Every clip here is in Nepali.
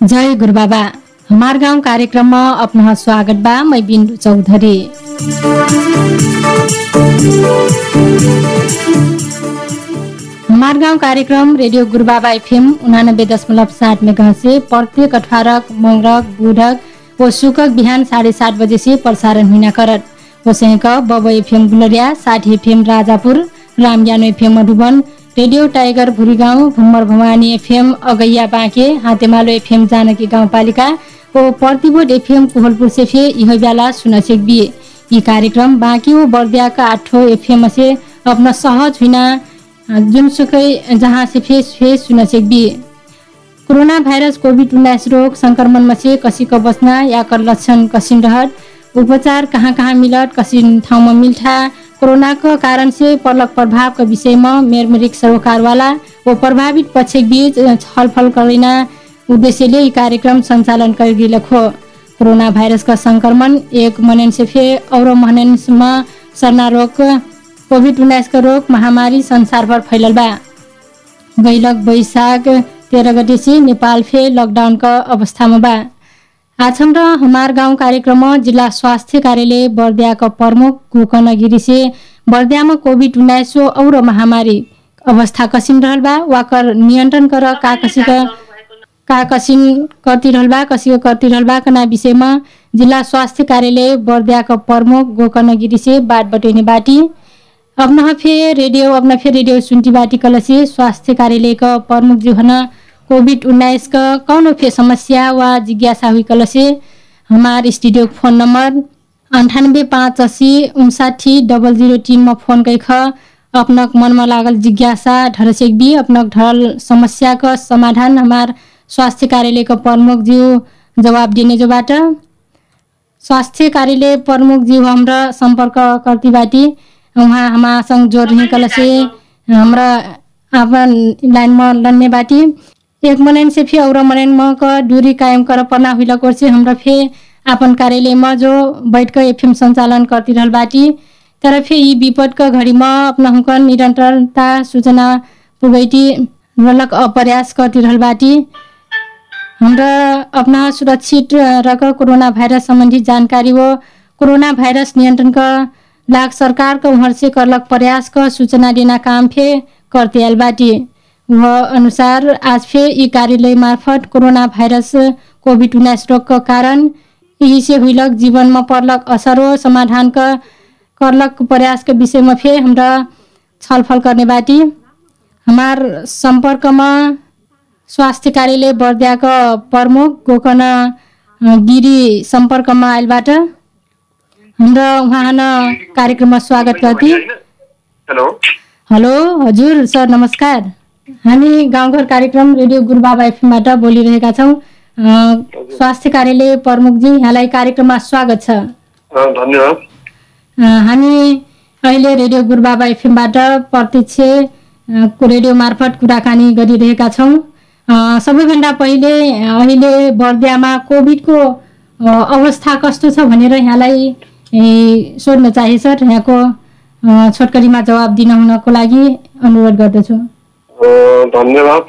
जय गुरु बाबा हमार गाउँ कार्यक्रममा अपना स्वागत बा मैं बिन्दु चौधरी। हमार गाउँ कार्यक्रम रेडियो गुरु बाबा एफएम उनानब्बे दशमलव सात मेगा से प्रत्येक अठारक मंगरक बुधक व शुक्रक बिहान साढे सात बजे से प्रसारण हुना करत। वसैक बब एफएम गुलरिया साठी FM Rajapur रामज्ञानो FM Madhuban radio Tiger Bhurigaun भुम्मर Bhawani FM अगैया Banke Hatemalo FM Janaki गाउँपालिका प्रतिबोध एफएम कोहलपुर से फे यह बेला सुन बिए। यी कार्यक्रम बाँकी ओ बर्दियाका आठो एफएम से अपना सहज हुना जुनसुकै जहाँ से फेस फेस सुन बिए। कोरोना भाइरस कोभिड उन्नाइस रोग संक्रमणमा से कसीको बस्ना याकर लक्षण कसिन रहत उपचार कहाँ कहाँ मिलत कसिन ठाउँमा मिल्ठा कोरोनाको कारण से पर्लक प्रभावका विषयमा मेरमेरिक सरोकारवाला व प्रभावित पक्ष बीच छलफल गरिना उद्देश्यले यी कार्यक्रम सञ्चालन गरिदिलखो कोरोना भाइरसका संक्रमण एक मनन से फे और मननमा सर्ना रोग कोभिड उन्नाइसका रोग महामारी संसारभर फैलल बा गैलक वैशाख तेह्र गते से नेपाल फे लकडाउनका अवस्थामा बा। आज हाम्रो हमार गाउँ कार्यक्रममा जिल्ला स्वास्थ्य कार्यालय बर्दियाका प्रमुख गोकर्ण गिरी से बर्दियामा कोभिड उन्नाइस और महामारी अवस्था कसिन रहल बा। वाकर नियन्त्रण कर का कसिका का कसिन करती रहल बा कसिको बा कना विषयमा जिल्ला स्वास्थ्य कार्यालय बर्दियाका प्रमुख गोकर्ण गिरी से बात बटैने बाटी। अपना फे रेडियो अपना फे रेडियो सुन्टी बाटी कलसे स्वास्थ्य कार्यालयका प्रमुख जीवन कोभिड उन्नाइस का कौनो फे समस्या वा जिज्ञासा हुई कलसे हमार स्टूडियो फोन नंबर अंठानब्बे पाँच अस्सी उनसाठी डबल जीरो तीनमा फोन कैख। अपनक मनमा लागल जिज्ञासा ढरसेक भी अपनक ढल समस्या का समाधान हमार स्वास्थ्य कार्यालय का प्रमुख जीव जवाब दिने जोबाट स्वास्थ्य कार्यालय प्रमुख जीव हमरा संपर्क करती बाटी उहाँ हमासँग जोड़ कलसे हमरा अपन लाइनमा लन्ने बाटी एक मनैन से फे और मनैन म दूरी कायम कर पर्ना हुइला कोर्से हमरा फे अपन कार्यालयमा जो बैठ कर एफएम सञ्चालन करती रहल बाटी तर फे यी विपदका घडीमा अपना हुनकर निरन्तरता सूचना पुगैटी रलक प्रयास करती रहल बाटी हमरा अपना सुरक्षित रक कोरोना भाइरस सम्बन्धी जानकारी वो कोरोना भाइरस नियन्त्रण का लाग सरकार का उहर से करलक प्रयास का सूचना देना काम फे करते आल बाटी वह अनुसार आज फे यी कार्यालय मार्फत कोरोना भाइरस कोभिड उन्नाइस रोगका कारण यही से हुइलक जीवनमा पर्लक असर हो। समाधान का करलक प्रयासका विषयमा फे हमरा छलफल गर्ने बाटी। हमार सम्पर्कमा स्वास्थ्य कार्यालय बर्दियाका प्रमुख गोकर्ण गिरी सम्पर्कमा आइलबाट। हाम्रो उहाँ कार्यक्रममा स्वागत गर्थे हेलो। हेलो हजुर सर नमस्कार। हामी गाउँघर कार्यक्रम रेडियो गुरुबाबा एफएमबाट बोलिरहेका छौँ। स्वास्थ्य कार्यालय प्रमुखजी यहाँलाई कार्यक्रममा स्वागत छ। धन्यवाद। हामी अहिले रेडियो गुरुबाबा एफएमबाट प्रत्यक्ष रेडियो मार्फत कुराकानी गरिरहेका छौँ। सबैभन्दा पहिले अहिले बर्दियामा कोभिडको अवस्था कस्तो छ भनेर यहाँलाई सोध्न चाहे सर। यहाँको छोटकरीमा जवाब दिन हुनको लागि अनुरोध गर्दछु। धन्यवाद।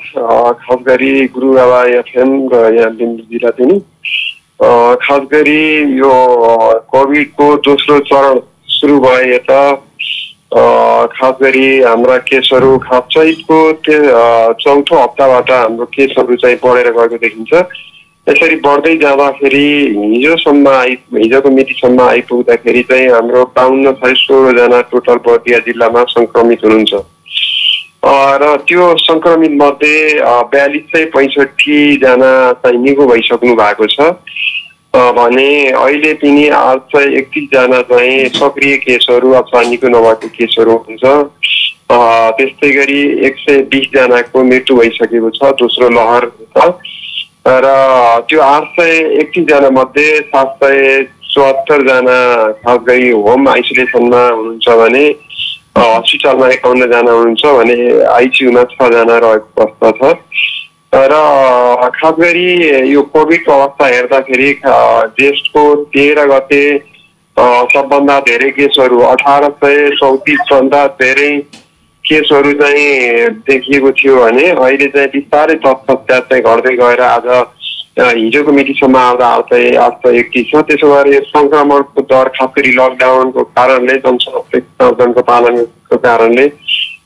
खास गरी गुरु बाबा एफएम र यहाँ बिन्दु जिल्लातिनी अ, खास गरी यो कोभिडको दोस्रो चरण सुरु भए यता खास गरी हाम्रा केसहरू खास चैतको चौथो हप्ताबाट हाम्रो केसहरू चाहिँ बढेर गएको देखिन्छ। यसरी बढ्दै जाँदाखेरि हिजोसम्म आइ हिजोको मितिसम्म आइपुग्दाखेरि चाहिँ हाम्रो बाहन्न सय सोह्रजना टोटल बर्दिया जिल्लामा सङ्क्रमित हुनुहुन्छ। र त्यो सङ्क्रमित मध्ये बयालिस सय पैँसठीजना चाहिँ निको भइसक्नु भएको छ। भने अहिले पनि आठ सय एकतिसजना चाहिँ सक्रिय केसहरू अथवा निको नभएको केसहरू हुन्छ। त्यस्तै गरी एक सय बिसजनाको मृत्यु भइसकेको छ दोस्रो लहर र त्यो आठ सय एकतिसजना मध्ये सात सय चौहत्तरजना खास गरी होम आइसोलेसनमा हुनुहुन्छ भने हस्पिटलमा एकाउन्नजना हुनुहुन्छ भने आइसियुमा छजना रहेको अवस्था छ। र खास गरी यो कोभिडको अवस्था हेर्दाखेरि ज्येष्ठको तेह्र गते सबभन्दा धेरै केसहरू अठार सय चौतिसभन्दा धेरै केसहरू चाहिँ देखिएको थियो भने अहिले चाहिँ बिस्तारै तत्पश्चात चाहिँ घट्दै गएर आज हिजोको मितिसम्म आउँदा आउँदै आज त एकतिस छ। त्यसो गरी सङ्क्रमणको दर खास गरी लकडाउनको कारणले जनसङ्ख्याको पालनको कारणले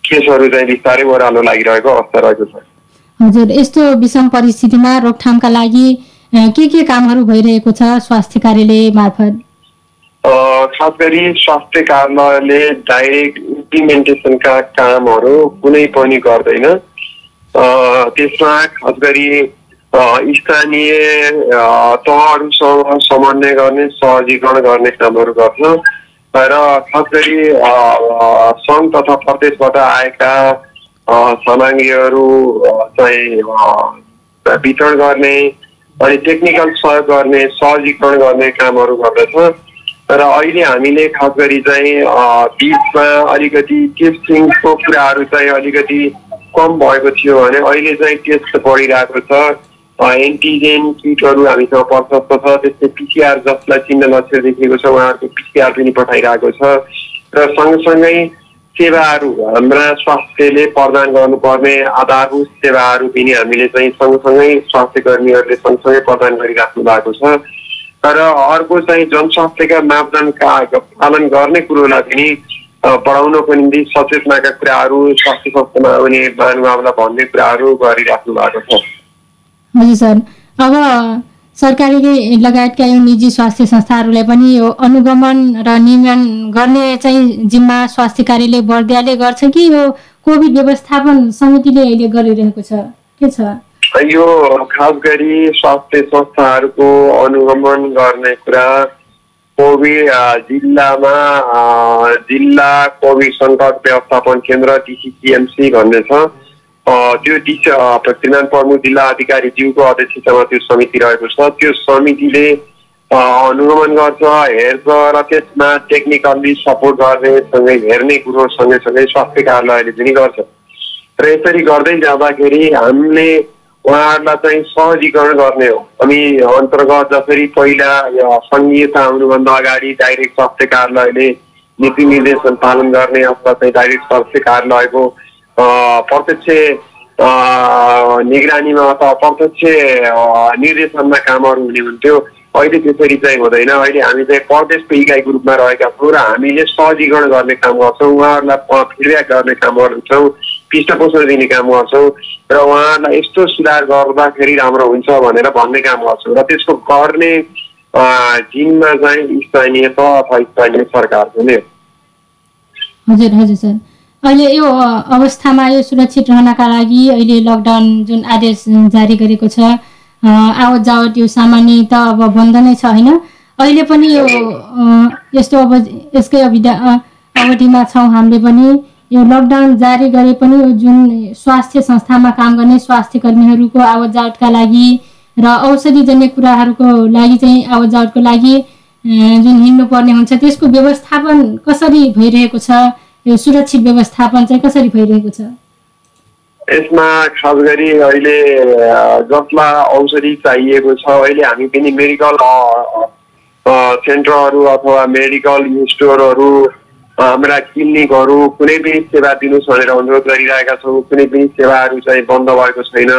केसहरू चाहिँ बिस्तारै ओह्रालो लागिरहेको अवस्था रहेको छ। हजुर यस्तो विषम परिस्थितिमा रोकथामका लागि के के कामहरू भइरहेको छ स्वास्थ्य कार्यालय मार्फत? खास गरी स्वास्थ्य कार्यालयले डाइरेक्ट इम्प्लिमेन्टेसनका कामहरू कुनै पनि गर्दैन। त्यसमा खास गरी स्थानीय तहहरूसँग समन्वय गर्ने सहजीकरण गर्ने कामहरू गर्छ। र खास गरी सङ्घ तथा प्रदेशबाट आएका सामग्रीहरू चाहिँ वितरण गर्ने अनि टेक्निकल सहयोग गर्ने सहजीकरण गर्ने कामहरू गर्दछ। र अहिले हामीले खास गरी चाहिँ बिचमा अलिकति टेस्टिङको कुराहरू चाहिँ अलिकति कम भएको थियो भने अहिले चाहिँ टेस्ट बढिरहेको छ। एन्टिजेन किटहरू हामीसँग प्रशस्त छ त्यस्तै पिसिआर जसलाई चिन्ह लक्ष्य देखिएको छ उहाँहरूको पिसिआर पनि पठाइरहेको छ। र सँगसँगै सेवाहरू हाम्रा स्वास्थ्यले प्रदान गर्नुपर्ने आधारभूत सेवाहरू पनि हामीले चाहिँ सँगसँगै स्वास्थ्य कर्मीहरूले सँगसँगै प्रदान गरिराख्नु भएको छ। तर अर्को चाहिँ जनस्वास्थ्यका मापदण्डका पालन गर्ने कुरोलाई पनि बढाउनको निम्ति सचेतनाका कुराहरू स्वास्थ्य संस्थामा आउने महानुभावलाई भन्ने कुराहरू गरिराख्नु भएको छ। हजुर सर। अब सरकारी लगायतका यो निजी स्वास्थ्य संस्थाहरूलाई पनि यो अनुगमन र नियमन गर्ने चाहिँ जिम्मा स्वास्थ्य कार्यालय बर्दियाले गर्छ कि यो कोभिड व्यवस्थापन समितिले अहिले गरिरहेको छ? के छ? यो खास गरी स्वास्थ्य संस्थाहरूको अनुगमन गर्ने कुरा कोभिड जिल्लामा जिल्ला कोभिड सङ्कट व्यवस्थापन केन्द्र डिसिसिएमसी भन्ने छ। त्यो डिस श्रीमान प्रमुख जिल्ला अधिकारी ज्यूको अध्यक्षतामा त्यो समिति रहेको छ। त्यो समितिले अनुगमन गर्छ हेर्छ र त्यसमा टेक्निकल्ली सपोर्ट गर्ने सँगै हेर्ने कुरो सँगै स्वास्थ्य कार्यालयले पनि गर्छ। र यसरी गर्दै जाँदाखेरि हामीले उहाँहरूलाई चाहिँ सहजीकरण गर्ने हो। अनि अन्तर्गत जसरी पहिला सङ्घीयता आउनुभन्दा अगाडि डाइरेक्ट स्वास्थ्य कार्यालयले नीति निर्देशन पालन गर्ने अथवा चाहिँ डाइरेक्ट स्वास्थ्य कार्यालयको प्रत्यक्ष निगरानीमा अथवा प्रत्यक्ष निर्देशनमा कामहरू हुने हुन्थ्यो अहिले त्यसरी चाहिँ हुँदैन अहिले हामी चाहिँ प्रदेशको इकाइको रूपमा रहेका छौँ र हामीले सहजीकरण गर्ने काम गर्छौँ उहाँहरूलाई फिडब्याक गर्ने काम गर्छौँ पृष्ठपोषण दिने काम गर्छौँ र उहाँहरूलाई यस्तो सुधार गर्दाखेरि राम्रो हुन्छ भनेर भन्ने काम गर्छौँ र त्यसको गर्ने जिम्मा चाहिँ स्थानीय त अथवा स्थानीय सरकारको नै हजुर हजुर सर अहिले यो अवस्थामा यो सुरक्षित रहनका लागि अहिले लकडाउन जुन आदेश जारी गरेको छ आवत जावत यो सामान्य त अब बन्द नै छ होइन? अहिले पनि यो यस्तो अब यसकै अविधा अवधिमा छौँ हामीले पनि। यो लकडाउन जारी गरे पनि जुन स्वास्थ्य संस्थामा काम गर्ने स्वास्थ्य कर्मीहरूको आवत जावतका लागि र औषधिजन्य कुराहरूको लागि चाहिँ आवत जावतको लागि जुन हिँड्नु पर्ने हुन्छ त्यसको व्यवस्थापन कसरी भइरहेको छ यो सुरक्षित व्यवस्थापन चाहिँ कसरी भइरहेको छ? यसमा खास गरी अहिले जसलाई औषधि चाहिएको छ अहिले हामी पनि मेडिकल सेन्टरहरू अथवा मेडिकल स्टोरहरू हाम्रा क्लिनिकहरू कुनै पनि सेवा दिनुहोस् भनेर अनुरोध गरिरहेका छौँ। कुनै पनि सेवाहरू चाहिँ बन्द भएको छैन।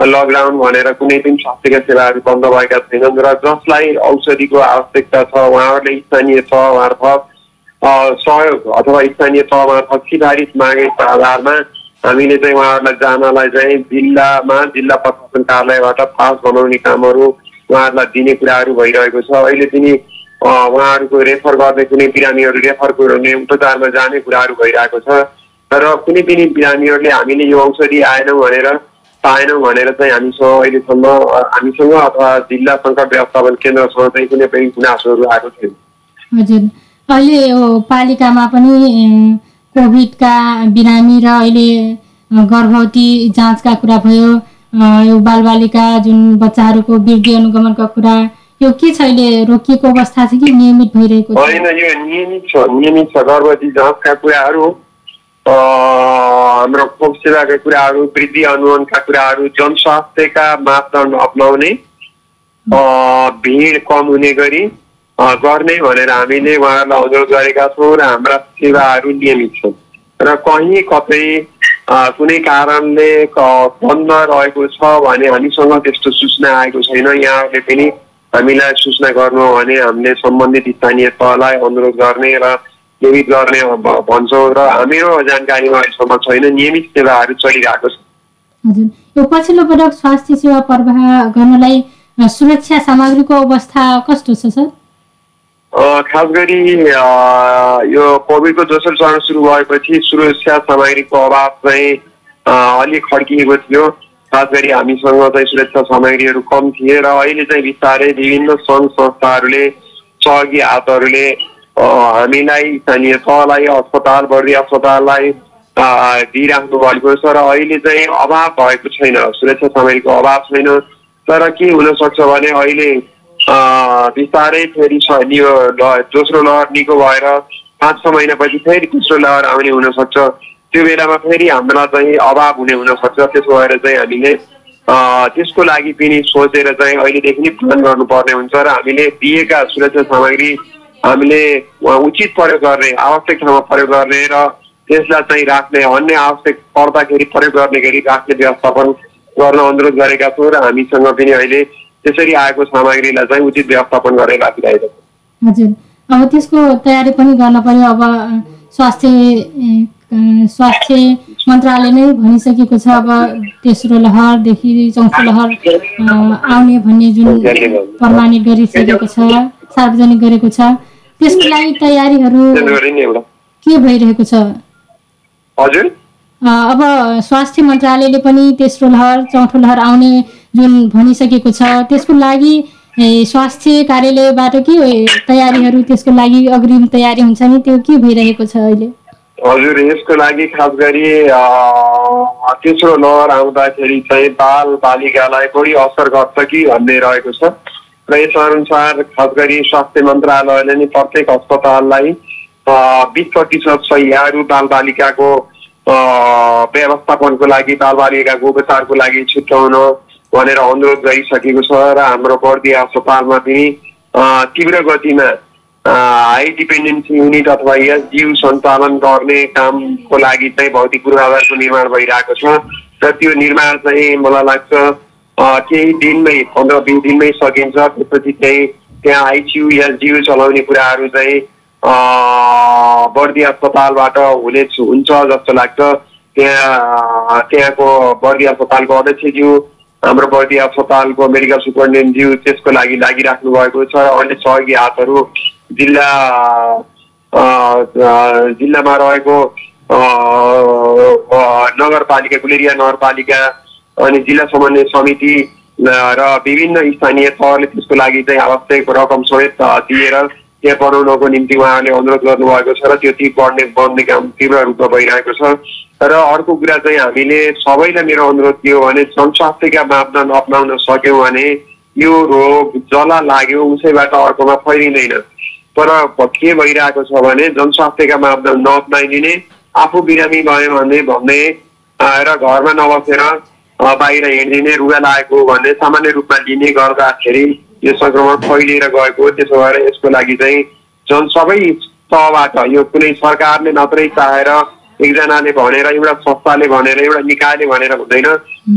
लकडाउन भनेर कुनै पनि स्वास्थ्यका सेवाहरू बन्द भएका छैनन् र जसलाई औषधिको आवश्यकता छ उहाँहरूले स्थानीय तह मार्फत सहयोग अथवा स्थानीय तह मार्फत सिफारिस मागेको आधारमा हामीले चाहिँ उहाँहरूलाई जानलाई चाहिँ जिल्लामा जिल्ला प्रशासन कार्यालयबाट पास बनाउने कामहरू उहाँहरूलाई दिने कुराहरू भइरहेको छ अहिले पनि उहाँहरूको रेफर गर्ने कुनै बिरामीहरू रेफर गर्ने उपचारमा जाने कुराहरू भइरहेको छ र कुनै पनि बिरामीहरूले हामीले यो औषधि आएनौँ भनेर पाएनौँ भनेर चाहिँ हामीसँग अहिलेसम्म हामीसँग अथवा जिल्ला सङ्कट व्यवस्थापन केन्द्रसँग चाहिँ कुनै पनि गुनासोहरू आएको छैन अहिले यो पालिकामा पनि कोभिडका बिरामी र अहिले गर्भवती जाँचका कुरा भयो यो बालबालिका जुन बच्चाहरूको वृद्धि अनुगमनका कुरा यो के छ अहिले? रोकिएको अवस्था छ कि नियमित भइरहेको होइन यो नियमित छ नियमित छ गर्भवती जाँचका कुराहरू हाम्रो खोप सेवाका कुराहरू वृद्धि अनुमानका कुराहरू जनस्वास्थ्यका मापदण्ड अप्नाउने भिड कम हुने गरी गर्ने भनेर हामीले उहाँहरूलाई अनुरोध गरेका छौँ र हाम्रा सेवाहरू नियमित छन् र कहीँ कतै कुनै कारणले बन्द रहेको छ भने हामीसँग त्यस्तो सूचना आएको छैन यहाँहरूले पनि हामीलाई सूचना गर्नु भने हामीले सम्बन्धित स्थानीय तहलाई अनुरोध गर्ने र नियमित गर्ने भन्छौँ र हाम्रो जानकारीमा अहिलेसम्म छैन नियमित सेवाहरू चलिरहेको छ हजुर यो पछिल्लो पटक स्वास्थ्य सेवा प्रवाह गर्नलाई सुरक्षा सामग्रीको अवस्था कस्तो छ सर खास गरी यो कोभिडको दोस्रो चरण सुरु भएपछि सुरक्षा सामग्रीको अभाव चाहिँ अलिक खड्किएको थियो। खास गरी हामीसँग चाहिँ सुरक्षा सामग्रीहरू कम थिए र अहिले चाहिँ बिस्तारै विभिन्न सङ्घ संस्थाहरूले सहयोगी हातहरूले हामीलाई स्थानीय तहलाई अस्पताल बर्दी अस्पताललाई दिइराख्नु भएको छ र अहिले चाहिँ अभाव भएको छैन। सुरक्षा सामग्रीको अभाव छैन। तर के हुनसक्छ भने अहिले बिस्तारै फेरि यो दोस्रो लहर निको भएर पाँच छ महिनापछि फेरि तेस्रो लहर आउने हुनसक्छ। त्यो बेलामा फेरि हामीलाई चाहिँ अभाव हुने हुनसक्छ। त्यसो भएर चाहिँ हामीले त्यसको लागि पनि सोचेर चाहिँ अहिलेदेखि नै प्लान गर्नुपर्ने हुन्छ र हामीले दिएका सुरक्षा सामग्री हामीले उचित प्रयोग गर्ने आवश्यक ठाउँमा प्रयोग गर्ने र त्यसलाई चाहिँ राख्ने अन्य आवश्यक पर्दाखेरि प्रयोग गर्ने गरी राख्ने व्यवस्थापन गर्न अनुरोध गरेका छौँ र हामीसँग पनि अहिले त्यसरी आएको सामग्रीलाई चाहिँ उचित व्यवस्थापन गरेर राखिरहेका छौँ। हजुर। अब त्यसको तयारी पनि गर्न पर्यो। अब स्वास्थ्य स्वास्थ्य मन्त्रालय नै भनिसकेको छ। अब तेस्रो लहरदेखि चौथो लहर आउने भन्ने जुन प्रमाणित गरिसकेको छ सार्वजनिक गरेको छ त्यसको लागि तयारीहरू के भइरहेको छ? हजुर। अब स्वास्थ्य मन्त्रालयले पनि तेस्रो लहर चौथो लहर आउने जुन भनिसकेको छ त्यसको लागि स्वास्थ्य कार्यालयबाट के तयारीहरू त्यसको लागि अग्रिम तयारी हुन्छ नि? त्यो के भइरहेको छ अहिले? हजुर यसको लागि खास गरी तेस्रो लहर आउँदाखेरि चाहिँ बाल बालिकालाई बढी असर गर्छ कि भन्ने रहेको छ। र यस अनुसार खास गरी स्वास्थ्य मन्त्रालयले नै प्रत्येक अस्पताललाई बिस प्रतिशत सहियाहरू बाल बालिकाको अ, व्यवस्थापनको लागि बाल बालिकाको उपचारको लागि छुट्याउन भनेर अनुरोध गरिसकेको छ र हाम्रो बर्दी अस्पतालमा पनि तीव्र गतिमा हाई डिपेन्डेन्सी युनिट अथवा एसडियु सञ्चालन गर्ने कामको लागि चाहिँ भौतिक पूर्वाधारको निर्माण भइरहेको छ र त्यो निर्माण चाहिँ मलाई लाग्छ केही दिनमै पन्ध्र बिस दिनमै सकिन्छ। त्यसपछि चाहिँ त्यहाँ आइसियु एसडियु चलाउने कुराहरू चाहिँ बर्दी अस्पतालबाट हुने हुन्छ जस्तो लाग्छ। त्यहाँ त्यहाँको बर्दी अस्पतालको अध्यक्षज्यू हाम्रो बर्दी अस्पतालको मेडिकल सुपरिन्टेन्डेन्टज्यू त्यसको लागि लागिराख्नु भएको छ। अन्य सहयोगी हातहरू। जिल्ला जिल्लामा रहेको नगरपालिका गुलेरिया नगरपालिका अनि जिल्ला समन्वय समिति र विभिन्न स्थानीय तहले त्यसको लागि चाहिँ आवश्यक रकम समेत दिएर त्यहाँ बनाउनको निम्ति उहाँहरूले अनुरोध गर्नुभएको छ र त्यो ती बढ्ने बढ्ने काम तीव्र रूपमा भइरहेको छ। र अर्को कुरा चाहिँ हामीले सबैलाई मेरो अनुरोध के हो भने जनस्वास्थ्यका मापदण्ड अप्नाउन सक्यौँ भने यो रोग जसलाई लाग्यो उसैबाट अर्कोमा फैलिँदैन। तर के भइरहेको छ भने जनस्वास्थ्यका मापदण्ड नअप्नाइदिने आफू बिरामी भयो भने भन्ने र घरमा नबसेर बाहिर हिँडिदिने रुगा लागेको भन्ने सामान्य रूपमा लिने गर्दाखेरि यो सङ्क्रमण फैलिएर गएको त्यसो भएर यसको लागि चाहिँ जन सबै तहबाट यो कुनै सरकारले मात्रै चाहेर एकजनाले भनेर एउटा संस्थाले भनेर एउटा निकायले भनेर हुँदैन।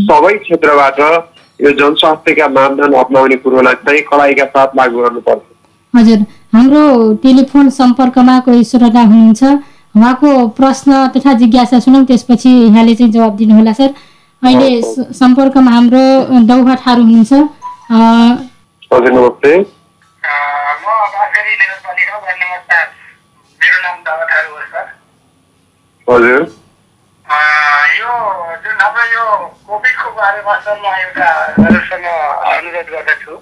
सबै क्षेत्रबाट यो जनस्वास्थ्यका मापदण्ड अप्नाउने कुरोलाई चाहिँ कडाइका साथ लागू गर्नुपर्छ। हजुर हाम्रो टेलिफोन सम्पर्कमा कोही श्रोता हुनुहुन्छ। उहाँको प्रश्न तथा जिज्ञासा सुनौँ त्यसपछि यहाँले चाहिँ जवाब दिनुहोला सर। अहिले सम्पर्कमा हाम्रो दौहा ठारू हुनुहुन्छ हजुर नमस्ते। म बाँसगढी नगरपालिका वार्ड नम्बर सात मेरो नाम दावा थारू हो सर। हजुर। यो जुन हाम्रो यो कोभिडको बारेमा सर म एउटा हजुरसँग अनुरोध गर्दछु।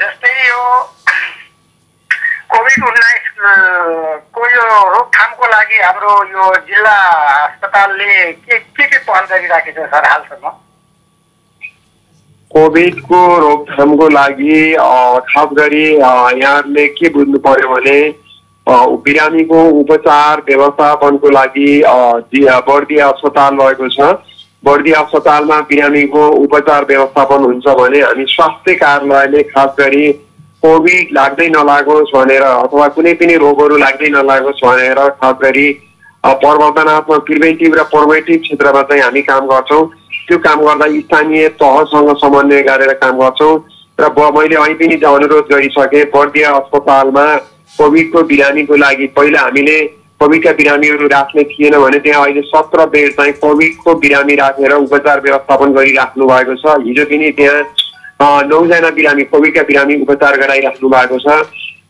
जस्तै यो कोभिड उन्नाइसको यो रोकथामको लागि हाम्रो यो जिल्ला अस्पतालले के के के पहल गरिराखेको छ सर हालसम्म? कोभिडको रोकथामको लागि खास गरी यहाँहरूले के बुझ्नु पर्यो भने बिरामीको उपचार व्यवस्थापनको लागि बर्दी अस्पताल रहेको छ। बर्दी अस्पतालमा बिरामीको उपचार व्यवस्थापन हुन्छ भने हामी स्वास्थ्य कार्यालयले खास गरी कोभिड लाग्दै नलागोस् भनेर अथवा कुनै पनि रोगहरू लाग्दै नलागोस् भनेर खास गरी प्रवर्धनात्मक प्रिभेन्टिभ र प्रोभेटिभ क्षेत्रमा चाहिँ हामी काम गर्छौँ। त्यो काम गर्दा स्थानीय तहसँग समन्वय गरेर काम गर्छौँ। र मैले अहिले पनि अनुरोध गरिसकेँ बर्दिया अस्पतालमा कोभिडको बिरामीको लागि पहिला हामीले कोभिडका बिरामीहरू राख्ने थिएन भने त्यहाँ अहिले सत्र बेड चाहिँ कोभिडको बिरामी राखेर उपचार व्यवस्थापन गरिराख्नु भएको छ। हिजो पनि त्यहाँ नौजना बिरामी कोभिडका बिरामी उपचार गराइराख्नु भएको छ।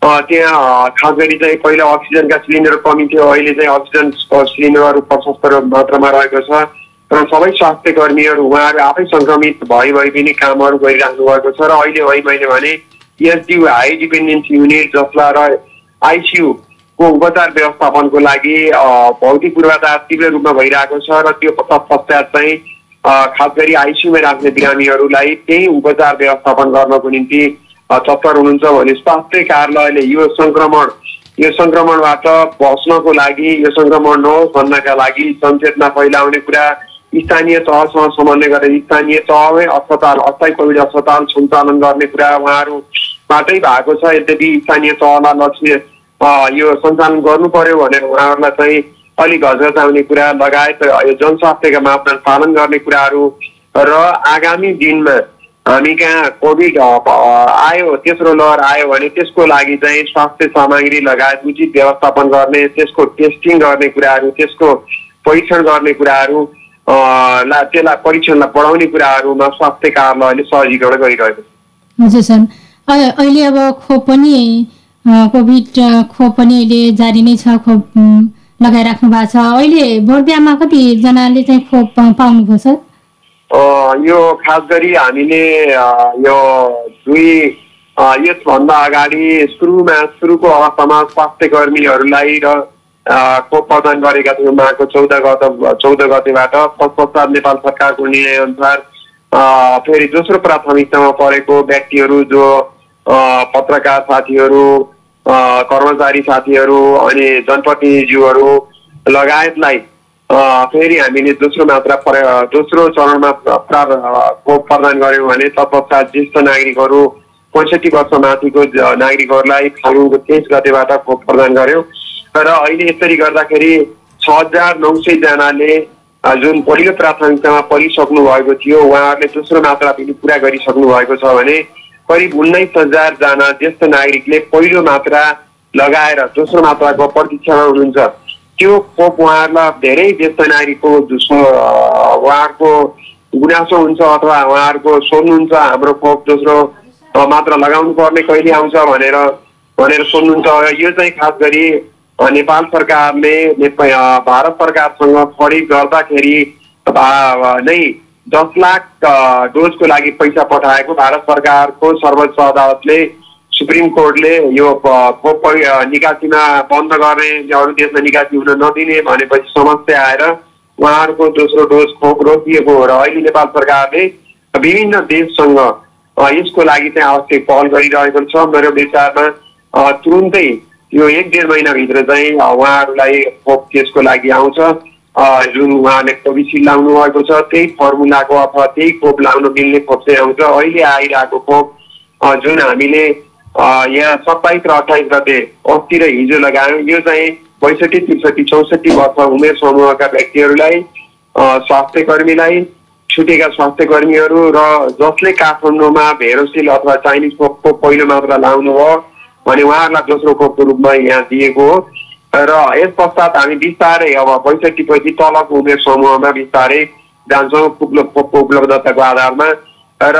त्यहाँ खास गरी चाहिँ पहिला अक्सिजनका सिलिन्डर कमी थियो अहिले चाहिँ अक्सिजन सिलिन्डरहरू प्रशस्त मात्रामा रहेको छ। र सबै स्वास्थ्य कर्मीहरू उहाँहरू आफै सङ्क्रमित भए भए पनि कामहरू गरिराख्नु भएको छ र अहिले है मैले भने एसडियु हाई डिपेन्डेन्सी युनिट जसलाई र आइसियु को उपचार व्यवस्थापनको लागि भौतिक पूर्वाधार तीव्र रूपमा भइरहेको छ र त्यो तत्पश्चात चाहिँ खास गरी आइसियुमा राख्ने बिरामीहरूलाई त्यही उपचार व्यवस्थापन गर्नको निम्ति तत्पर हुनुहुन्छ भने स्वास्थ्य कार्यालयले यो सङ्क्रमण यो सङ्क्रमणबाट बस्नको लागि यो सङ्क्रमण नहोस् भन्नका लागि जनचेतना फैलाउने कुरा स्थानीय तहसँग समन्वय गरेर स्थानीय तहमै अस्पताल अस्थायी कोभिड अस्पताल सञ्चालन गर्ने कुरा उहाँहरूबाटै भएको छ। यद्यपि स्थानीय तहमा लक्ष्य यो सञ्चालन गर्नु पर्यो भनेर उहाँहरूलाई चाहिँ अलिक हजरताउने कुरा लगायत यो जनस्वास्थ्यका मापदण्ड पालन गर्ने कुराहरू र आगामी दिनमा हामी कहाँ कोभिड आयो तेस्रो लहर आयो भने त्यसको लागि चाहिँ स्वास्थ्य सामग्री लगायत उचित व्यवस्थापन गर्ने त्यसको टेस्टिङ गर्ने कुराहरू त्यसको परीक्षण गर्ने कुराहरू ला त्यसलाई परीक्षणलाई बढाउने कुराहरूमा स्वास्थ्य कार्यालयले सहजीकरण गरिरहेको छ। हजुर सर। अहिले अब खोप पनि कोभिड खोप पनि अहिले जारी नै छ खोप लगाइराख्नु भएको छ। अहिले बर्दियामा कतिजनाले चाहिँ खोप पाउनुभयो सर? यो खास गरी हामीले यो दुई यसभन्दा अगाडि सुरुमा सुरुको अवस्थामा स्वास्थ्य कर्मीहरूलाई र खोप प्रदान गरेका थियौँ उहाँको चौध गत चौध गतेबाट तत्पश्चात नेपाल सरकारको निर्णय अनुसार अ, फेरि दोस्रो प्राथमिकतामा परेको व्यक्तिहरू जो पत्रकार साथीहरू कर्मचारी साथीहरू अनि जनप्रतिनिधिज्यूहरू लगायतलाई फेरि हामीले दोस्रो मात्रा पर- दोस्रो चरणमा खोप प्रदान गऱ्यौँ भने तत्पश्चात ज्येष्ठ नागरिकहरू पैँसठी वर्ष माथिको नागरिकहरूलाई फागुनको तेइस गतेबाट खोप प्रदान गऱ्यौँ र अहिले यसरी गर्दाखेरि छ हजार नौ सयजनाले जुन पहिलो प्राथमिकतामा परिसक्नु भएको थियो उहाँहरूले दोस्रो मात्रा पनि पुरा गरिसक्नु भएको छ भने करिब उन्नाइस हजारजना ज्येष्ठ नागरिकले पहिलो मात्रा लगाएर दोस्रो मात्राको प्रतीक्षामा हुनुहुन्छ। त्यो खोप उहाँहरूलाई धेरै ज्येष्ठ नागरिकको उहाँहरूको गुनासो हुन्छ अथवा उहाँहरूको सोध्नुहुन्छ हाम्रो खोप दोस्रो मात्रा लगाउनु पर्ने कहिले आउँछ भनेर भनेर सोध्नुहुन्छ यो चाहिँ खास गरी नेपाल सरकारले भारत सरकारसँग खरिद गर्दाखेरि नै दस लाख डोजको लागि पैसा पठाएको भारत सरकारको सर्वोच्च अदालतले सुप्रिम कोर्टले यो खोप निकासीमा बन्द गर्ने अरू देशमा निकासी हुन नदिने भनेपछि समस्या आएर उहाँहरूको दोस्रो डोज खोप रोकिएको हो र अहिले नेपाल सरकारले विभिन्न देशसँग यसको लागि चाहिँ आवश्यक पहल गरिरहेको छ। मेरो विचारमा तुरुन्तै यो एक डेढ महिनाभित्र चाहिँ उहाँहरूलाई खोप त्यसको लागि आउँछ। जुन उहाँले कोभिसिल्ड लाउनु भएको छ त्यही फर्मुलाको अथवा त्यही खोप लाउन मिल्ने खोप चाहिँ आउँछ। अहिले आइरहेको खोप जुन हामीले यहाँ सत्ताइस र अठाइस गते अस्ति र हिजो लगायौँ यो चाहिँ बैसठी त्रिसठी चौसठी वर्ष उमेर समूहका व्यक्तिहरूलाई स्वास्थ्य कर्मीलाई छुटेका स्वास्थ्य कर्मीहरू र जसले काठमाडौँमा भेरोसिल अथवा चाइनिज खोपको पहिलो मात्रा लाउनु हो भने उहाँहरूलाई दोस्रो खोपको रूपमा यहाँ दिएको हो र यस पश्चात हामी बिस्तारै अब बैसठी तलको उमेर समूहमा बिस्तारै जान्छौँ खोप- खोपको उपलब्धताको आधारमा र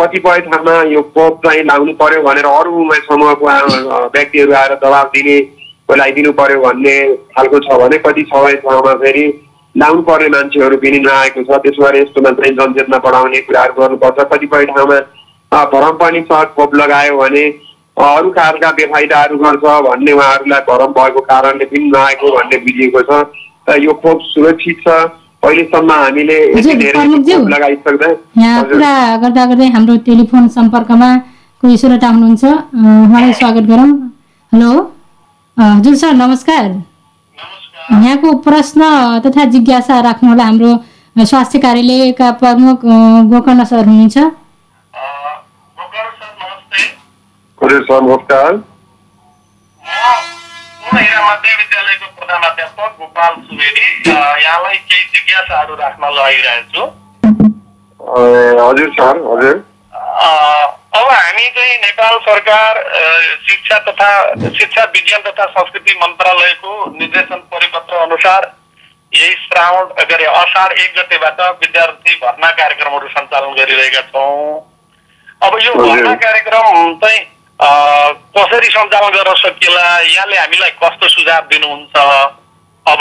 कतिपय ठाउँमा यो खोप चाहिँ लाउनु पर्यो भनेर अरू उमेर समूहको व्यक्तिहरू आएर दबाब दिनेको लगाइदिनु पर्यो भन्ने खालको छ भने कति छ ठाउँमा फेरि लाउनु पर्ने मान्छेहरू पनि नआएको छ त्यसो भएर यस्तोमा चाहिँ जनचेतना बढाउने कुराहरू गर्नुपर्छ कतिपय ठाउँमा भरम पनि छ खोप लगायो भने अरू खालका बेफाइदाहरू गर्छ भन्ने उहाँहरूलाई भरम भएको कारणले पनि नआएको भन्ने बुझिएको छ र यो खोप सुरक्षित छ अहिलेसम्म हामीले यहाँ। कुरा गर्दा गर्दै हाम्रो टेलिफोन सम्पर्कमा कोही श्रोता हुनुहुन्छ। अँ, उहाँलाई स्वागत गरौँ। हेलो। अँ, हजुर सर नमस्कार। यहाँको प्रश्न तथा जिज्ञासा राख्नुहोला हाम्रो स्वास्थ्य कार्यालयका प्रमुख गोकर्ण सर हुनुहुन्छ गोकर्ण सर नमस्ते प्रधानाध्यापक गोपाल सुवेदी अ, यहाँलाई केही जिज्ञासाहरू राख्न छु हजुर सर हजुर अब हामी चाहिँ नेपाल सरकार शिक्षा तथा शिक्षा विज्ञान तथा संस्कृति मन्त्रालयको निर्देशन परिपत्र अनुसार यही श्रावण के अरे असार एक गतेबाट विद्यार्थी भर्ना कार्यक्रमहरू सञ्चालन गरिरहेका छौँ अब यो। भर्ना कार्यक्रम चाहिँ कसरी सञ्चालन गर्न सकिएला यहाँले हामीलाई कस्तो सुझाव दिनुहुन्छ? अब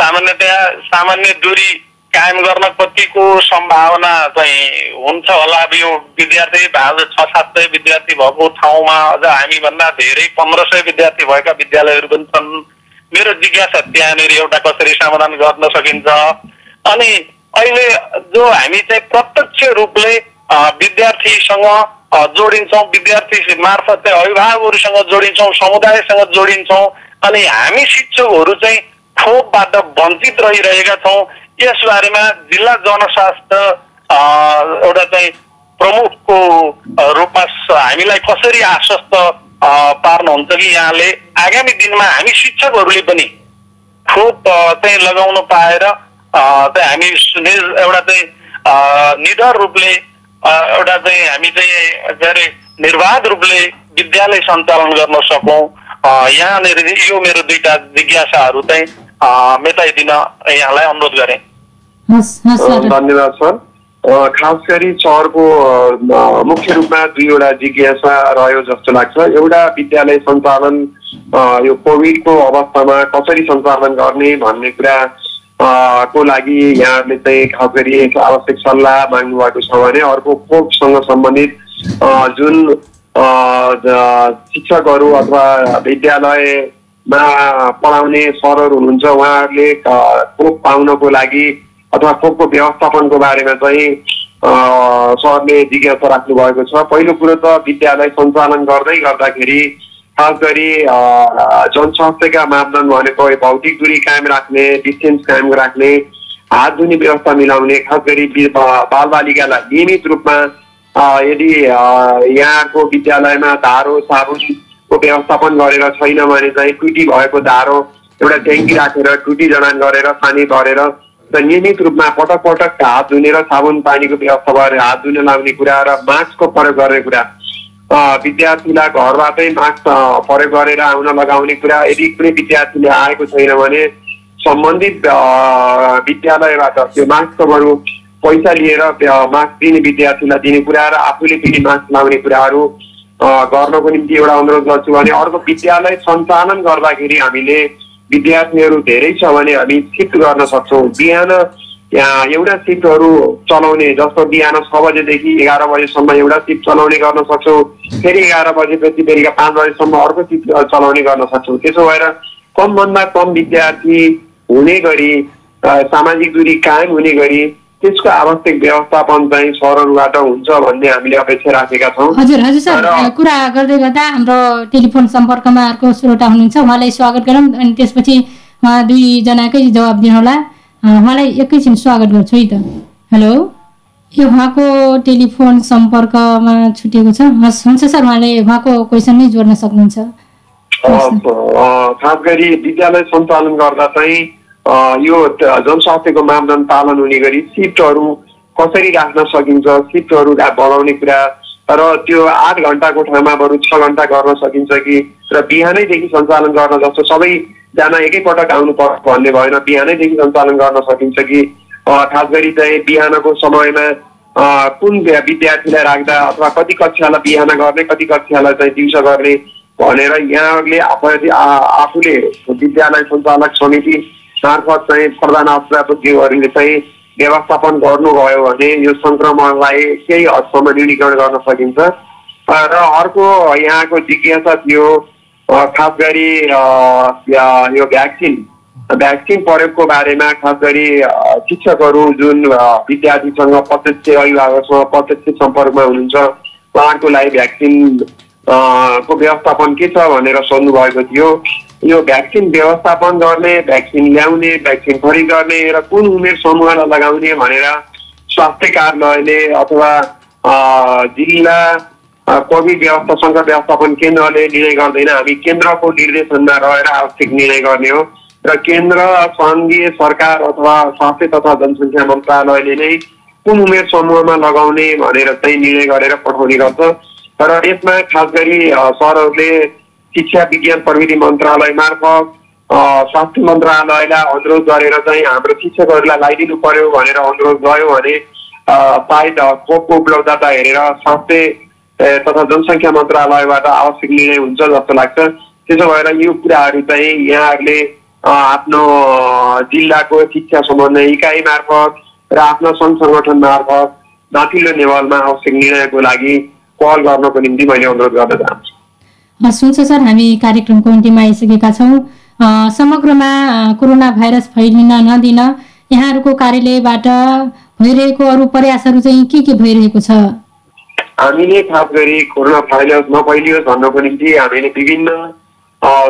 सामान्यतया सामान्य दूरी कायम गर्न कतिको सम्भावना चाहिँ हुन्छ होला? अब यो विद्यार्थी भाग छ सात सय विद्यार्थी भएको ठाउँमा अझ हामीभन्दा धेरै पन्ध्र सय विद्यार्थी भएका विद्यालयहरू पनि छन्। मेरो जिज्ञासा त्यहाँनिर एउटा कसरी समाधान गर्न सकिन्छ? अनि अहिले जो हामी चाहिँ प्रत्यक्ष रूपले विद्यार्थीसँग जोडिन्छौँ विद्यार्थी मार्फत चाहिँ अभिभावकहरूसँग जोडिन्छौँ समुदायसँग जोडिन्छौँ अनि हामी शिक्षकहरू चाहिँ खोपबाट वञ्चित रहिरहेका छौँ। यस बारेमा जिल्ला जनस्वास्थ्य एउटा चाहिँ प्रमुखको रूपमा हामीलाई कसरी आश्वस्त पार्नुहुन्छ कि यहाँले आगामी दिनमा हामी शिक्षकहरूले पनि खोप चाहिँ लगाउन पाएर चाहिँ हामी एउटा चाहिँ निडर रूपले एउटा चाहिँ हामी चाहिँ के अरे निर्वाध रूपले विद्यालय सञ्चालन गर्न सकौँ यहाँनिर यो मेरो दुईटा जिज्ञासाहरू चाहिँ मेटाइदिन यहाँलाई अनुरोध गरेँ धन्यवाद सर खास गरी सरको मुख्य रूपमा दुईवटा जिज्ञासा रह्यो जस्तो लाग्छ एउटा विद्यालय सञ्चालन यो कोभिडको अवस्थामा कसरी सञ्चालन गर्ने भन्ने कुरा को लागि यहाँले चाहिँ खास गरी आवश्यक सल्लाह माग्नु भएको छ भने अर्को खोपसँग सम्बन्धित जुन शिक्षकहरू अथवा विद्यालयमा पढाउने सरहरू हुनुहुन्छ उहाँहरूले खोप पाउनको लागि अथवा खोपको व्यवस्थापनको बारेमा चाहिँ सरले जिज्ञासा राख्नु भएको छ। पहिलो कुरो त विद्यालय सञ्चालन गर्दै गर्दाखेरि खास गरी जनस्वास्थ्यका मापदण्ड भनेको भौतिक दूरी कायम राख्ने डिस्टेन्स कायम राख्ने हात धुने व्यवस्था मिलाउने खास गरी बालबालिकालाई नियमित रूपमा यदि यहाँको विद्यालयमा धारो साबुनको व्यवस्थापन गरेर छैन भने चाहिँ टुटी भएको धारो एउटा ट्याङ्की राखेर टुटी जडान गरेर पानी भरेर र नियमित रूपमा पटक पटक हात धुने र साबुन पानीको व्यवस्था गरेर हात धुन लाउने कुरा र मास्कको प्रयोग गर्ने कुरा विद्यार्थीलाई घरबाटै मास्क प्रयोग गरेर आउन लगाउने कुरा यदि कुनै विद्यार्थीले आएको छैन भने सम्बन्धित विद्यालयबाट त्यो मास्कको बरु पैसा लिएर मास्क दिने विद्यार्थीलाई दिने कुरा र आफूले पनि मास्क लाउने कुराहरू गर्नको निम्ति एउटा अनुरोध गर्छु भने अर्को विद्यालय सञ्चालन गर्दाखेरि हामीले विद्यार्थीहरू धेरै छ भने हामी सिफ्ट गर्न सक्छौँ। बिहान एउटा सिफ्टहरू चलाउने जस्तो बिहान छ बजेदेखि एघार बजेसम्म एउटा सिफ्ट चलाउने गर्न सक्छौँ। फेरि एघार बजेपछि बेलुका पाँच बजेसम्म अर्को सिफ्ट चलाउने गर्न सक्छौँ। त्यसो भएर कमभन्दा कम विद्यार्थी हुने गरी सामाजिक दूरी कायम हुने गरी त्यसको आवश्यक व्यवस्थापन चाहिँ सरहरूबाट हुन्छ भन्ने हामीले अपेक्षा राखेका छौँ। हजुर हजुर सर कुरा गर्दै गर्दा हाम्रो टेलिफोन सम्पर्कमा अर्को श्रोता हुनुहुन्छ। उहाँलाई स्वागत गरौँ अनि त्यसपछि उहाँ दुईजनाकै जवाब दिनुहोला। उहाँलाई एकैछिन स्वागत गर्छु है त। हेलो? यो उहाँको टेलिफोन सम्पर्कमा छुटेको छ। हस् हुन्छ सर उहाँले उहाँको क्वेसन नै जोड्न सक्नुहुन्छ। खास गरी विद्यालय सञ्चालन गर्दा चाहिँ यो जनस्वास्थ्यको मापदण्ड पालन हुने गरी सिफ्टहरू कसरी राख्न सकिन्छ सिफ्टहरू बढाउने कुरा र त्यो आठ घन्टाको ठाउँमा बरु छ घन्टा गर्न सकिन्छ कि? र बिहानैदेखि सञ्चालन गर्न जस्तो सबैजना एकैपटक आउनु पर्छ भन्ने भएन। बिहानैदेखि सञ्चालन गर्न सकिन्छ कि? खास गरी चाहिँ बिहानको समयमा कुन विद्यार्थीलाई राख्दा अथवा कति कक्षालाई बिहान गर्ने कति कक्षालाई चाहिँ दिउँसो गर्ने भनेर यहाँहरूले आफूले विद्यालय सञ्चालक समिति मार्फत चाहिँ प्रधान अध्यापकज्यूहरूले चाहिँ व्यवस्थापन गर्नुभयो भने यो सङ्क्रमणलाई केही हदसम्म न्यूनीकरण गर्न सकिन्छ। र अर्को यहाँको जिज्ञासा थियो खास गरी या- भ्याक्सिन। भ्याक्सिन प्रयोगको बारेमा खास गरी शिक्षकहरू जुन विद्यार्थीसँग प्रत्यक्ष अभिभावकसँग प्रत्यक्ष सम्पर्कमा हुनुहुन्छ उहाँहरूको लागि भ्याक्सिन को व्यवस्थापन के छ भनेर सोध्नु भएको थियो। यो भ्याक्सिन व्यवस्थापन गर्ने भ्याक्सिन ल्याउने भ्याक्सिन खरिद गर्ने र कुन उमेर समूहलाई लगाउने भनेर स्वास्थ्य कार्यालयले अथवा जिल्ला कोभिड व्यवस्थापन व्यवस्थापन केन्द्रले निर्णय गर्दैन। हामी केन्द्रको निर्देशनमा रहेर आवश्यक निर्णय गर्ने हो। र केन्द्र सङ्घीय सरकार अथवा स्वास्थ्य तथा जनसङ्ख्या मन्त्रालयले नै कुन उमेर समूहमा लगाउने भनेर चाहिँ निर्णय गरेर पठाउने गर्छ। र यसमा खास गरी सरहरूले शिक्षा विज्ञान प्रविधि मन्त्रालय मार्फत स्वास्थ्य मन्त्रालयलाई अनुरोध गरेर चाहिँ हाम्रो शिक्षकहरूलाई लगाइदिनु पर्यो भनेर अनुरोध गयो भने सायद खोपको उपलब्धता हेरेर स्वास्थ्य तथा जनसङ्ख्या मन्त्रालयबाट आवश्यक निर्णय हुन्छ जस्तो लाग्छ। त्यसो भएर यो कुराहरू चाहिँ यहाँहरूले आफ्नो जिल्लाको शिक्षा समन्वय इकाइ मार्फत र आफ्नो सङ्घ सङ्गठन मार्फत माथिल्लो लेभलमा आवश्यक निर्णयको लागि पहल गर्नको निम्ति मैले अनुरोध गर्न चाहन्छु। हस् हुन्छ सर हामी कार्यक्रमको अन्त्यमा आइसकेका छौँ। समग्रमा कोरोना भाइरस फैलिन नदिन यहाँहरूको कार्यालयबाट भइरहेको अरू प्रयासहरू चाहिँ के के भइरहेको छ? हामीले खास गरी कोरोना भाइरस नफैलियोस् भन्नको निम्ति हामीले विभिन्न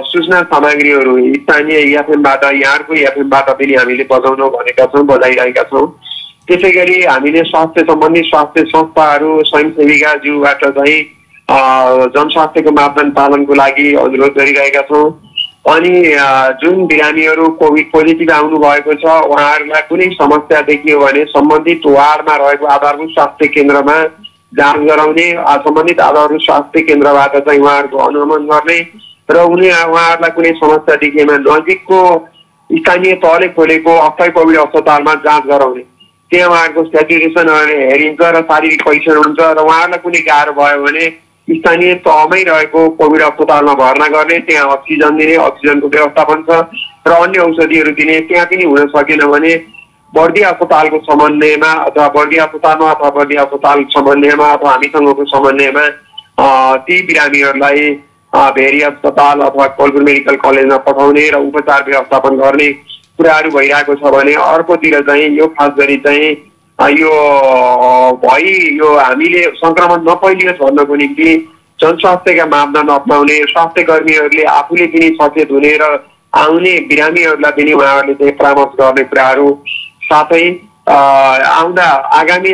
सूचना सामग्रीहरू स्थानीय एफएमबाट यहाँको एफएमबाट पनि हामीले बजाउन भनेका छौँ बजाइरहेका छौँ। त्यसै गरी हामीले स्वास्थ्य सम्बन्धी स्वास्थ्य संस्थाहरू स्वयंसेविकाज्यूबाट चाहिँ जनस्वास्थ्यको मापदण्ड पालनको लागि अनुरोध गरिरहेका छौँ। अनि जुन बिरामीहरू कोभिड पोजिटिभ आउनु भएको छ उहाँहरूलाई कुनै समस्या देखियो भने सम्बन्धित वार्डमा रहेको आधारभूत स्वास्थ्य केन्द्रमा जाँच गराउने सम्बन्धित आधारभूत स्वास्थ्य केन्द्रबाट चाहिँ उहाँहरूको अनुगमन गर्ने र उनी उहाँहरूलाई कुनै समस्या देखिएमा नजिकको स्थानीय तहले खोलेको अस्थायी कोभिड अस्पतालमा जाँच गराउने। त्यहाँ उहाँहरूको सेचुरेसन हेरिन्छ र शारीरिक परीक्षण हुन्छ र उहाँहरूलाई कुनै गाह्रो भयो भने स्थानीय तहमै रहेको कोभिड अस्पतालमा भर्ना गर्ने त्यहाँ अक्सिजन दिने अक्सिजनको व्यवस्थापन छ र अन्य औषधिहरू दिने त्यहाँ पनि हुन सकेन भने बर्दी अस्पतालको समन्वयमा अथवा बर्दी अस्पतालमा अथवा बर्दी अस्पताल समन्वयमा अथवा हामीसँगको समन्वयमा ती बिरामीहरूलाई भेरी अस्पताल अथवा कोलपुर मेडिकल कलेजमा पठाउने र उपचार व्यवस्थापन गर्ने कुराहरू भइरहेको छ भने अर्कोतिर चाहिँ यो खास गरी चाहिँ यो भइ यो हामीले सङ्क्रमण नफैलियोस् भन्नको निम्ति जनस्वास्थ्यका मापदण्ड अप्नाउने स्वास्थ्य कर्मीहरूले आफूले पनि सचेत हुने र आउने बिरामीहरूलाई पनि उहाँहरूले चाहिँ परामर्श गर्ने कुराहरू साथै आउँदा आगामी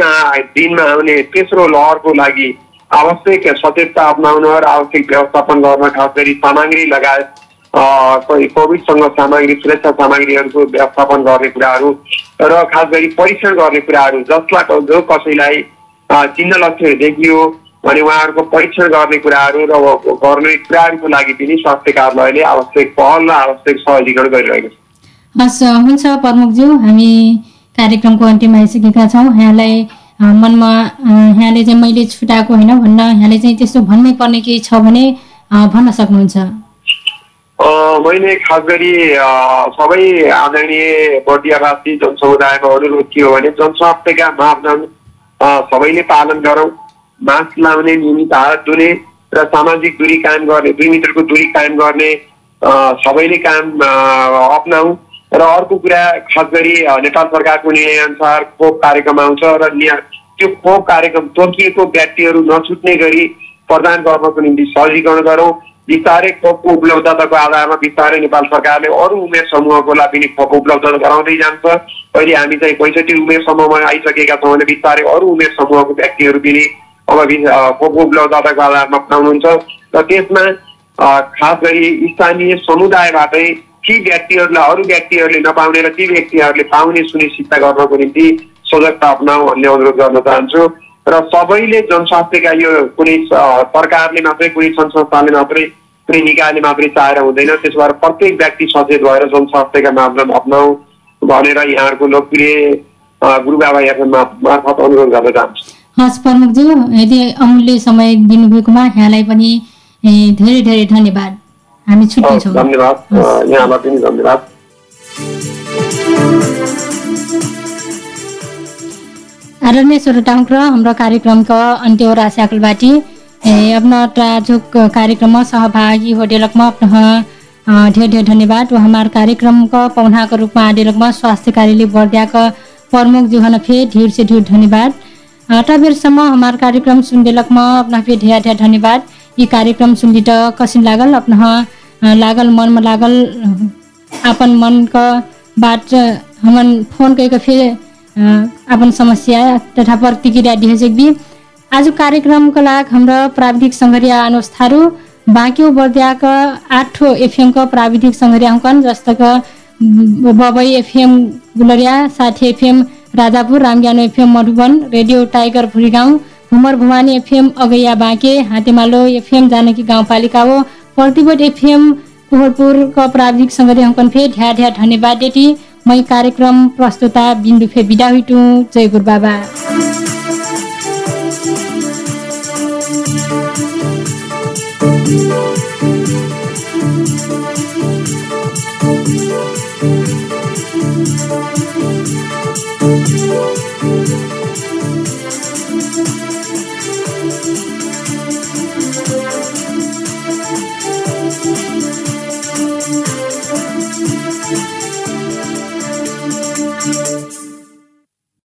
दिनमा आउने तेस्रो लहरको लागि आवश्यक सचेतता अप्नाउन र आवश्यक व्यवस्थापन गर्न खास गरी सामग्री लगायत कोभिडसँग सामग्री सुरक्षा सामग्रीहरूको व्यवस्थापन गर्ने कुराहरू र खास गरी परीक्षण गर्ने कुराहरू जसलाई जो कसैलाई चिन्ह लक्षणहरू देखियो भने उहाँहरूको परीक्षण गर्ने कुराहरू र गर्ने कुराहरूको लागि पनि स्वास्थ्य कार्यालयले आवश्यक पहल र आवश्यक सहजीकरण गरिरहेको छ। हस् हुन्छ प्रमुखज्यू हामी कार्यक्रमको अन्त्यमा आइसकेका छौँ। यहाँलाई मनमा यहाँले चाहिँ मैले छुटाएको होइन भन्न यहाँले चाहिँ त्यस्तो भन्नै पर्ने केही छ भने भन्न सक्नुहुन्छ। मैले खास गरी सबै आदरणीय बर्दियावासी जनसमुदायमा अनुरोध के हो भने जनस्वास्थ्यका मापदण्ड सबैले पालन गरौँ। मास्क लाउने नियमित हात धुने र सामाजिक दूरी कायम गर्ने दुई मिटरको दूरी कायम गर्ने सबैले काम अप्नाऊ र अर्को कुरा खास गरी नेपाल सरकारको निर्णय अनुसार खोप कार्यक्रम आउँछ र त्यो खोप कार्यक्रम तोकिएको व्यक्तिहरू नछुट्ने गरी प्रदान गर्नको निम्ति सहजीकरण गरौँ। बिस्तारै खोपको उपलब्धताको आधारमा बिस्तारै नेपाल सरकारले अरू उमेर समूहकोलाई पनि खोप उपलब्ध गराउँदै जान्छ। अहिले हामी चाहिँ पैँसठी उमेर समूहमा आइसकेका छौँ भने बिस्तारै अरू उमेर समूहको व्यक्तिहरू पनि अब खोपको उपलब्धताको आधारमा पाउनुहुन्छ। र त्यसमा खास गरी स्थानीय समुदायबाटै ती व्यक्तिहरूलाई अरू व्यक्तिहरूले नपाउने र ती व्यक्तिहरूले पाउने सुनिश्चितता गर्नको निम्ति सजगता अप्नाऊ भन्ने अनुरोध गर्न चाहन्छु। र सबैले जनस्वास्थ्यका यो कुनै सरकारले मात्रै कुनै सङ्घ संस्थाले मात्रै कुनै निकायले मात्रै चाहेर हुँदैन। त्यसो भएर प्रत्येक व्यक्ति सचेत भएर जनस्वास्थ्यका मापदण्ड अप्नाऊ भनेर यहाँहरूको लोकप्रिय अ, गुरु बाबा एफएम मार्फत अनुरोध गर्न चाहन्छु। हस् प्रमुखज्यू यदि अमूल्य समय दिनुभएकोमा यहाँलाई पनि धेरै धेरै धन्यवाद। हामी हवस्, छुट्टिन्छौँ धन्यवाद। यहाँलाई पनि धन्यवाद। आदरणीय श्रोतांक हाम्रो कार्यक्रमको अन्त्य हो राशि बाटी ए, अपना जो कार्यक्रम में सहभागी होडेलक में अपना अ, ढेर धन्यवाद। हमार कार्यक्रम का पौना के रूप में आडे लगमा स्वास्थ्य कार्यालय बर्दिया का प्रमुख जो हन फे ढेर से ढेर धन्यवाद। अटा बेरसम्म हमार कार्यक्रम सुनदेलक म अपना फे ढेर ढेर धन्यवाद। ई कार्यक्रम सुनली त कसिन लागल अ, लागल मन में लागल अपन मन का बात हमन फोन करके फिर अपन समस्या तथा प्रतिक्रिया सकबी आज कार्यक्रम का लाग हाम्रो प्राविधिक सङ्घर्या अनुज थारू बाँकी बर्दियाका आठो एफएम का प्राविधिक सङ्घर्या हुकन जस्तक बबई एफएम गुलरिया साठी FM Rajapur रामज्ञानो FM Madhuban radio Tiger Bhurigaun Humar Bhawani FM अगैया Banke Hatemalo FM Janaki गाउँपालिका हो। प्रतिबोट एफएम कोहरपुरका प्राविधिक सङ्घर्या हुकन फे ढ्या ढ्या धन्यवाद देती मै कार्यक्रम प्रस्तुता बिन्दु फे बिदा हुइटु। जय गुरु बाबा